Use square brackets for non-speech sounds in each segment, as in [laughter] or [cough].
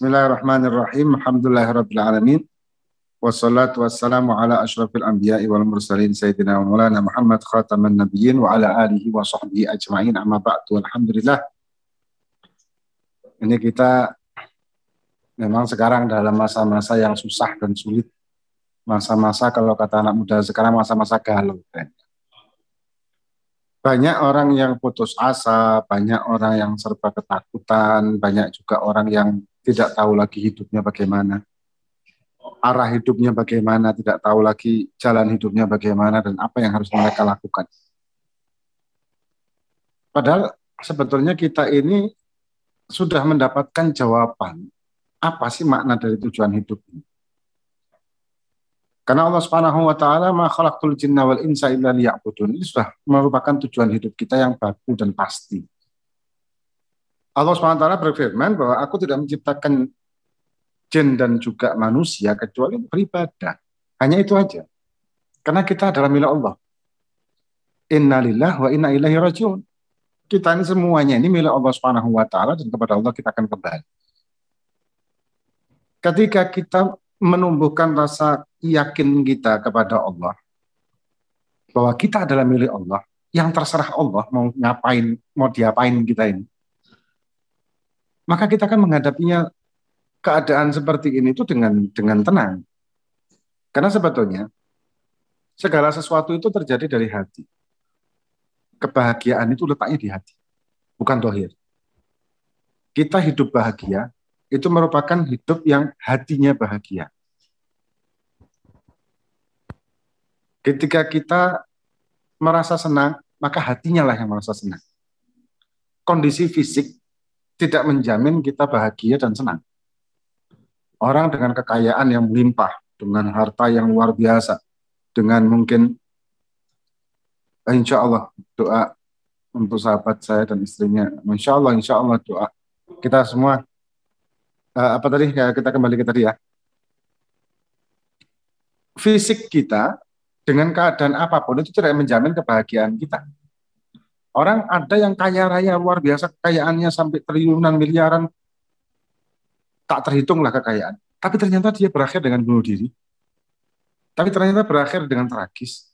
Bismillahirrahmanirrahim. Alhamdulillahirrahmanirrahim. Wassalatu wassalamu ala ashrafil anbiya'i wal mursalin Sayyidina wa maulana Muhammad khataman nabiyyin wa ala alihi wa sahbihi ajma'in amma ba'du. Alhamdulillah. Ini kita memang sekarang dalam masa-masa yang susah dan sulit. Masa-masa kalau kata anak muda sekarang masa-masa galau. Banyak orang yang putus asa, banyak orang yang serba ketakutan, banyak juga orang yang tidak tahu lagi hidupnya bagaimana arah hidupnya bagaimana, tidak tahu lagi jalan hidupnya bagaimana dan apa yang harus mereka lakukan. Padahal sebetulnya kita ini sudah mendapatkan jawaban apa sih makna dari tujuan hidup ini. Karena Allah Subhanahu wa taala ma khalaqtul jinna wal insa illa liya'budun. Ini sudah merupakan tujuan hidup kita yang baku dan pasti. Allah taala berfirman bahwa aku tidak menciptakan jin dan juga manusia kecuali beribadah. Hanya itu aja. Karena kita adalah milik Allah. Innalillah wa inna ilaihi rajiun. Kita ini semuanya ini milik Allah Subhanahu wa taala dan kepada Allah kita akan kembali. Ketika kita menumbuhkan rasa yakin kita kepada Allah bahwa kita adalah milik Allah, yang terserah Allah mau ngapain, mau diapain kita ini. Maka kita akan menghadapinya keadaan seperti ini itu dengan dengan tenang. Karena sebetulnya segala sesuatu itu terjadi dari hati. Kebahagiaan itu letaknya di hati, bukan dohir. Kita hidup bahagia itu merupakan hidup yang hatinya bahagia. Ketika kita merasa senang, maka hatinya lah yang merasa senang. Kondisi fisik tidak menjamin kita bahagia dan senang orang dengan kekayaan yang melimpah, dengan harta yang luar biasa, dengan mungkin eh, insya Allah doa untuk sahabat saya dan istrinya. Insya Allah, insya Allah doa. Kita semua, uh, apa tadi, ya, kita kembali ke tadi ya. Fisik kita dengan keadaan apa pun itu tidak menjamin kebahagiaan kita. Orang ada yang kaya raya luar biasa kekayaannya sampai triliunan miliaran tak terhitunglah kekayaan. Tapi ternyata dia berakhir dengan bunuh diri. Tapi ternyata berakhir dengan tragis.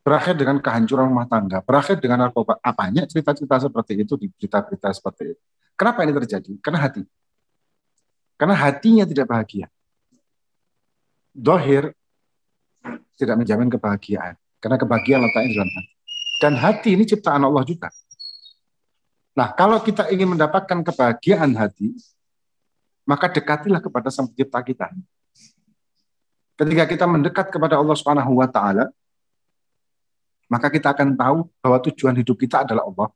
Berakhir dengan kehancuran rumah tangga. Berakhir dengan narkoba. Apanya cerita-cerita seperti itu di berita-berita seperti itu. Kenapa ini terjadi? Karena hati. Karena hatinya tidak bahagia. Dohir tidak menjamin kebahagiaan. Karena kebahagiaan letaknya di dalam hati. Dan hati ini ciptaan Allah juga. Nah, kalau kita ingin mendapatkan kebahagiaan hati, maka dekatilah kepada Sang Pencipta kita. Ketika kita mendekat kepada Allah Subhanahu wa taala, maka kita akan tahu bahwa tujuan hidup kita adalah Allah.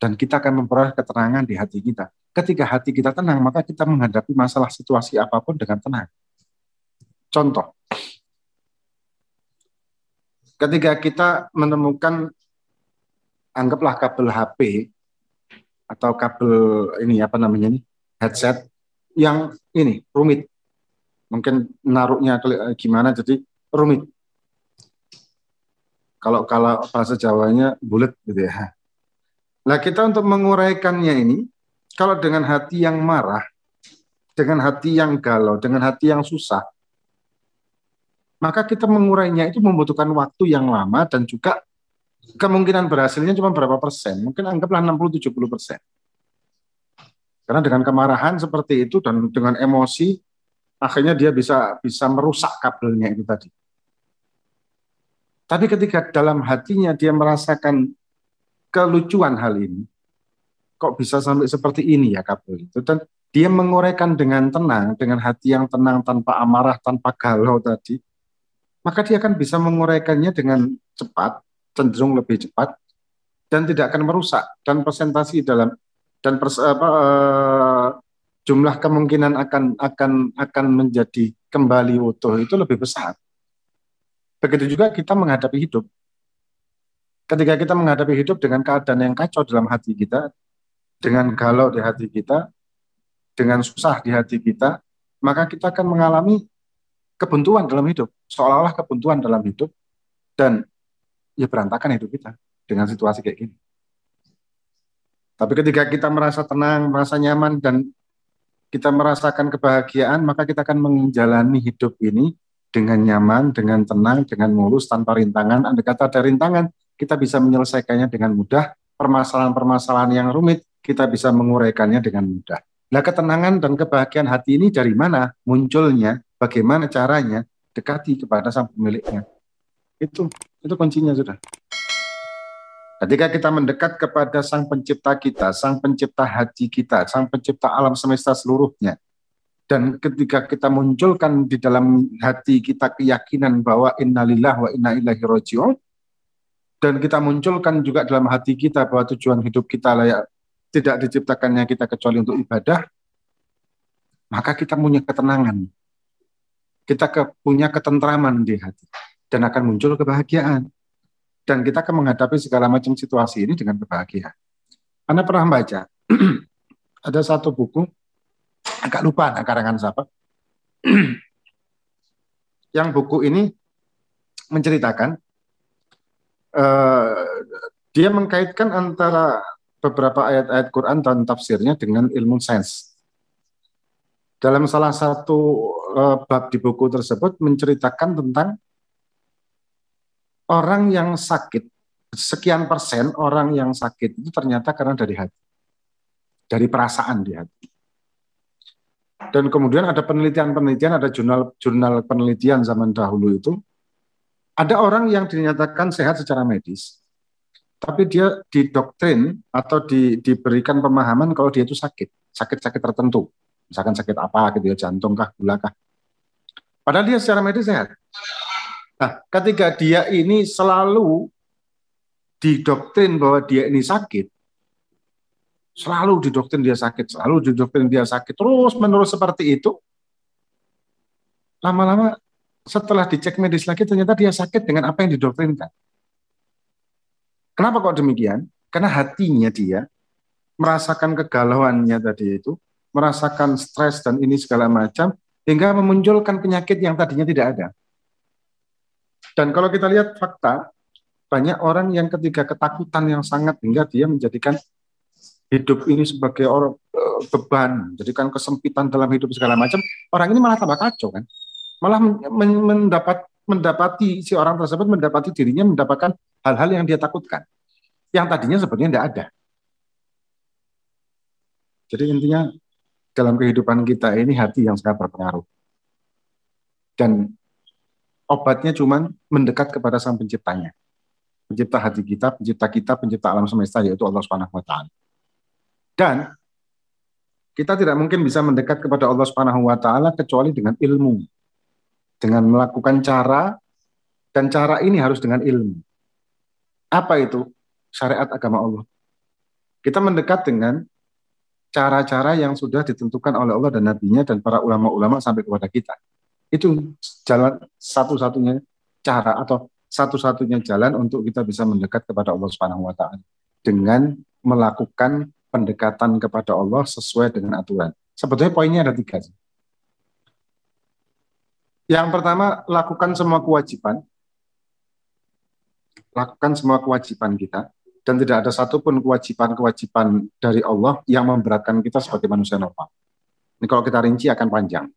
Dan kita akan memperoleh ketenangan di hati kita. Ketika hati kita tenang, maka kita menghadapi masalah situasi apa pun dengan tenang. Contoh, ketika kita menemukan anggaplah kabel HP atau kabel ini apa namanya ini headset yang ini rumit. Mungkin naruhnya eh, gimana jadi rumit. Kalau kalau bahasa Jawanya bulat gitu ya. Nah kita untuk menguraikannya ini, kalau dengan hati yang marah, dengan hati yang galau, dengan hati yang susah, maka kita mengurainya itu membutuhkan waktu yang lama dan juga kemungkinan berhasilnya cuma berapa persen. Mungkin anggaplah 60-70 persen. Karena dengan kemarahan seperti itu dan dengan emosi, akhirnya dia bisa bisa merusak kabelnya itu tadi. Tapi ketika dalam hatinya dia merasakan kelucuan hal ini, kok bisa sampai seperti ini ya kabel itu dan dia menguraikan dengan tenang, dengan hati yang tenang tanpa amarah, tanpa galau tadi, maka dia akan bisa menguraikannya dengan cepat, cenderung lebih cepat, dan tidak akan merusak. Dan presentasi dalam dan pers, apa, uh, jumlah kemungkinan akan akan akan menjadi kembali utuh itu lebih besar. Begitu juga kita menghadapi hidup. Ketika kita menghadapi hidup dengan keadaan yang kacau dalam hati kita, dengan galau di hati kita, dengan susah di hati kita, maka kita akan mengalami kebuntuan dalam hidup, seolah-olah kebuntuan dalam hidup, dan ya berantakan hidup kita dengan situasi kayak gini. Tapi ketika kita merasa tenang, merasa nyaman dan kita merasakan kebahagiaan, maka kita akan menjalani hidup ini dengan nyaman, dengan tenang, dengan mulus, tanpa rintangan. Andai kata ada rintangan, kita bisa menyelesaikannya dengan mudah. Permasalahan-permasalahan yang rumit, kita bisa menguraikannya dengan mudah. Nah, ketenangan dan kebahagiaan hati ini dari mana munculnya? Bagaimana caranya? Dekati kepada sang pemiliknya. Itu itu kuncinya sudah. Ketika kita mendekat kepada Sang Pencipta kita, Sang Pencipta hati kita, Sang Pencipta alam semesta seluruhnya, dan ketika kita munculkan di dalam hati kita keyakinan bahwa innalillah wa inna ilaihi rajiun, dan kita munculkan juga dalam hati kita bahwa tujuan hidup kita layak tidak diciptakannya kita kecuali untuk ibadah, maka kita punya ketenangan. Kita ke, punya ketentraman di hati dan akan muncul kebahagiaan dan kita akan menghadapi segala macam situasi ini dengan kebahagiaan. Anda pernah baca [clears throat] ada satu buku agak lupa nah, karangan siapa [clears throat] yang buku ini menceritakan uh, dia mengkaitkan antara beberapa ayat-ayat Quran dan tafsirnya dengan ilmu sains. Dalam salah satu uh, bab di buku tersebut menceritakan tentang orang yang sakit, sekian persen orang yang sakit itu ternyata karena dari hati. Dari perasaan di hati. Dan kemudian ada penelitian-penelitian, ada jurnal jurnal penelitian zaman dahulu itu, ada orang yang dinyatakan sehat secara medis, tapi dia didoktrin atau di, diberikan pemahaman kalau dia itu sakit, sakit-sakit tertentu, misalkan sakit apa gitu ya, jantung kah, gula kah. Padahal dia secara medis sehat. Nah, ketika dia ini selalu didoktrin bahwa dia ini sakit, selalu didoktrin dia sakit, selalu didoktrin dia sakit, terus menerus seperti itu, lama-lama setelah dicek medis lagi ternyata dia sakit dengan apa yang didoktrinkan. Kenapa kok demikian? Karena hatinya dia merasakan kegalauannya tadi itu, merasakan stres dan ini segala macam, hingga memunculkan penyakit yang tadinya tidak ada. Dan kalau kita lihat fakta, banyak orang yang ketika ketakutan yang sangat hingga dia menjadikan hidup ini sebagai orang uh, beban, jadikan kesempitan dalam hidup segala macam, orang ini malah tambah kacau kan. Malah men mendapat mendapati si orang tersebut mendapati dirinya mendapatkan hal-hal yang dia takutkan. Yang tadinya sebenarnya tidak ada. Jadi intinya dalam kehidupan kita ini hati yang sangat berpengaruh. Dan obatnya cuma mendekat kepada sang penciptanya. Pencipta hati kita, pencipta kita, pencipta alam semesta, yaitu Allah Subhanahu wa Ta'ala. Dan kita tidak mungkin bisa mendekat kepada Allah Subhanahu wa Ta'ala kecuali dengan ilmu, dengan melakukan cara, dan cara ini harus dengan ilmu. Apa itu? Syariat agama Allah. Kita mendekat dengan cara-cara yang sudah ditentukan oleh Allah dan Nabi-Nya dan para ulama-ulama sampai kepada kita. Itu jalan satu-satunya cara atau satu-satunya jalan untuk kita bisa mendekat kepada Allah Subhanahu wa taala dengan melakukan pendekatan kepada Allah sesuai dengan aturan. Sebetulnya poinnya ada tiga. Yang pertama, lakukan semua kewajiban. Lakukan semua kewajiban kita. Dan tidak ada satupun kewajiban-kewajiban dari Allah yang memberatkan kita sebagai manusia normal. Ini kalau kita rinci akan panjang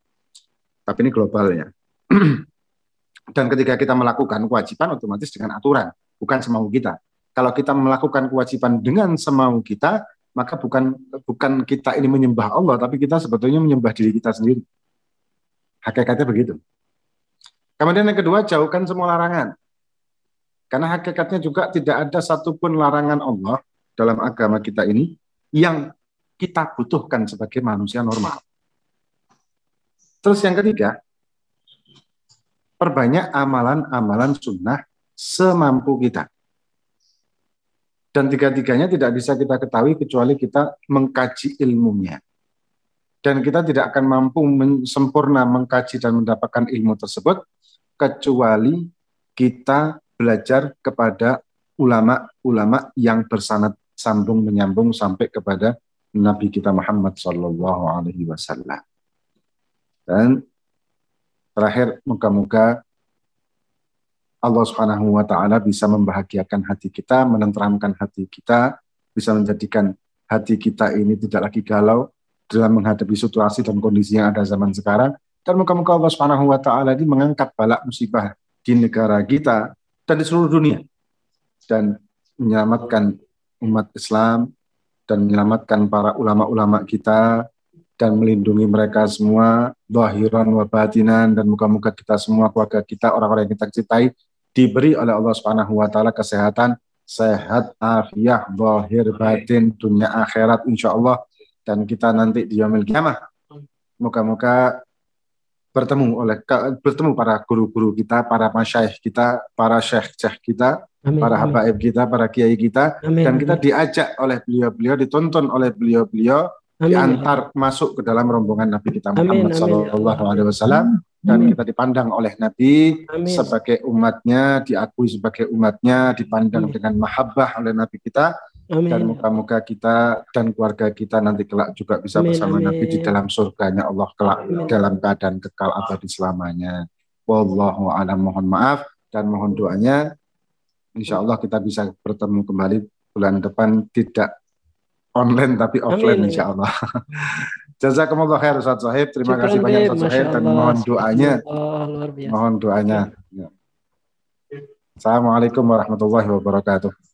tapi ini globalnya. [clears throat] Dan ketika kita melakukan kewajiban otomatis dengan aturan, bukan semau kita. Kalau kita melakukan kewajiban dengan semau kita, maka bukan bukan kita ini menyembah Allah, tapi kita sebetulnya menyembah diri kita sendiri. Hakikatnya begitu. Kemudian yang kedua, jauhkan semua larangan. Karena hakikatnya juga tidak ada satupun larangan Allah dalam agama kita ini yang kita butuhkan sebagai manusia normal. Terus yang ketiga, perbanyak amalan-amalan sunnah semampu kita. Dan tiga-tiganya tidak bisa kita ketahui kecuali kita mengkaji ilmunya. Dan kita tidak akan mampu sempurna mengkaji dan mendapatkan ilmu tersebut kecuali kita belajar kepada ulama-ulama yang bersanad sambung menyambung sampai kepada Nabi kita Muhammad Sallallahu Alaihi Wasallam. Dan terakhir, moga-moga Allah Subhanahu wa taala bisa membahagiakan hati kita, menenteramkan hati kita, bisa menjadikan hati kita ini tidak lagi galau, dalam menghadapi situasi dan kondisi yang ada zaman sekarang. Dan muka-muka Allah Subhanahu wa taala ini mengangkat balak musibah di negara kita dan di seluruh dunia. Dan menyelamatkan umat Islam dan menyelamatkan para ulama-ulama kita dan melindungi mereka semua zahiran wa batinan dan muka-muka kita semua keluarga kita orang-orang yang kita cintai diberi oleh Allah Subhanahu wa taala kesehatan sehat afiah zahir batin dunia akhirat insya Allah. Dan kita nanti di yaumil kiamah. Muka-muka bertemu oleh bertemu para guru-guru kita, para masyayikh kita, para syekh-syekh kita, amin, para habaib kita, para kiai kita. Amin, dan kita diajak oleh beliau-beliau, ditonton oleh beliau-beliau diantar masuk ke dalam rombongan Nabi kita Muhammad Sallallahu Alaihi Wasallam. Dan kita dipandang oleh Nabi amin. sebagai umatnya, diakui sebagai umatnya, dipandang amin. dengan mahabbah oleh Nabi kita Amin. Dan muka-muka kita dan keluarga kita nanti kelak juga bisa amin, bersama amin. Nabi di dalam surganya Allah kelak amin. dalam keadaan kekal abadi selamanya. Wallahu a'lam mohon maaf dan mohon doanya. Insya Allah kita bisa bertemu kembali bulan depan tidak online tapi offline amin, insya Allah. [laughs] Jazakumullah khair Ustaz Sahib. Terima Syukuran kasih banyak Ustaz Sahib dan mohon doanya. Mohon doanya. Ya. Assalamualaikum warahmatullahi wabarakatuh.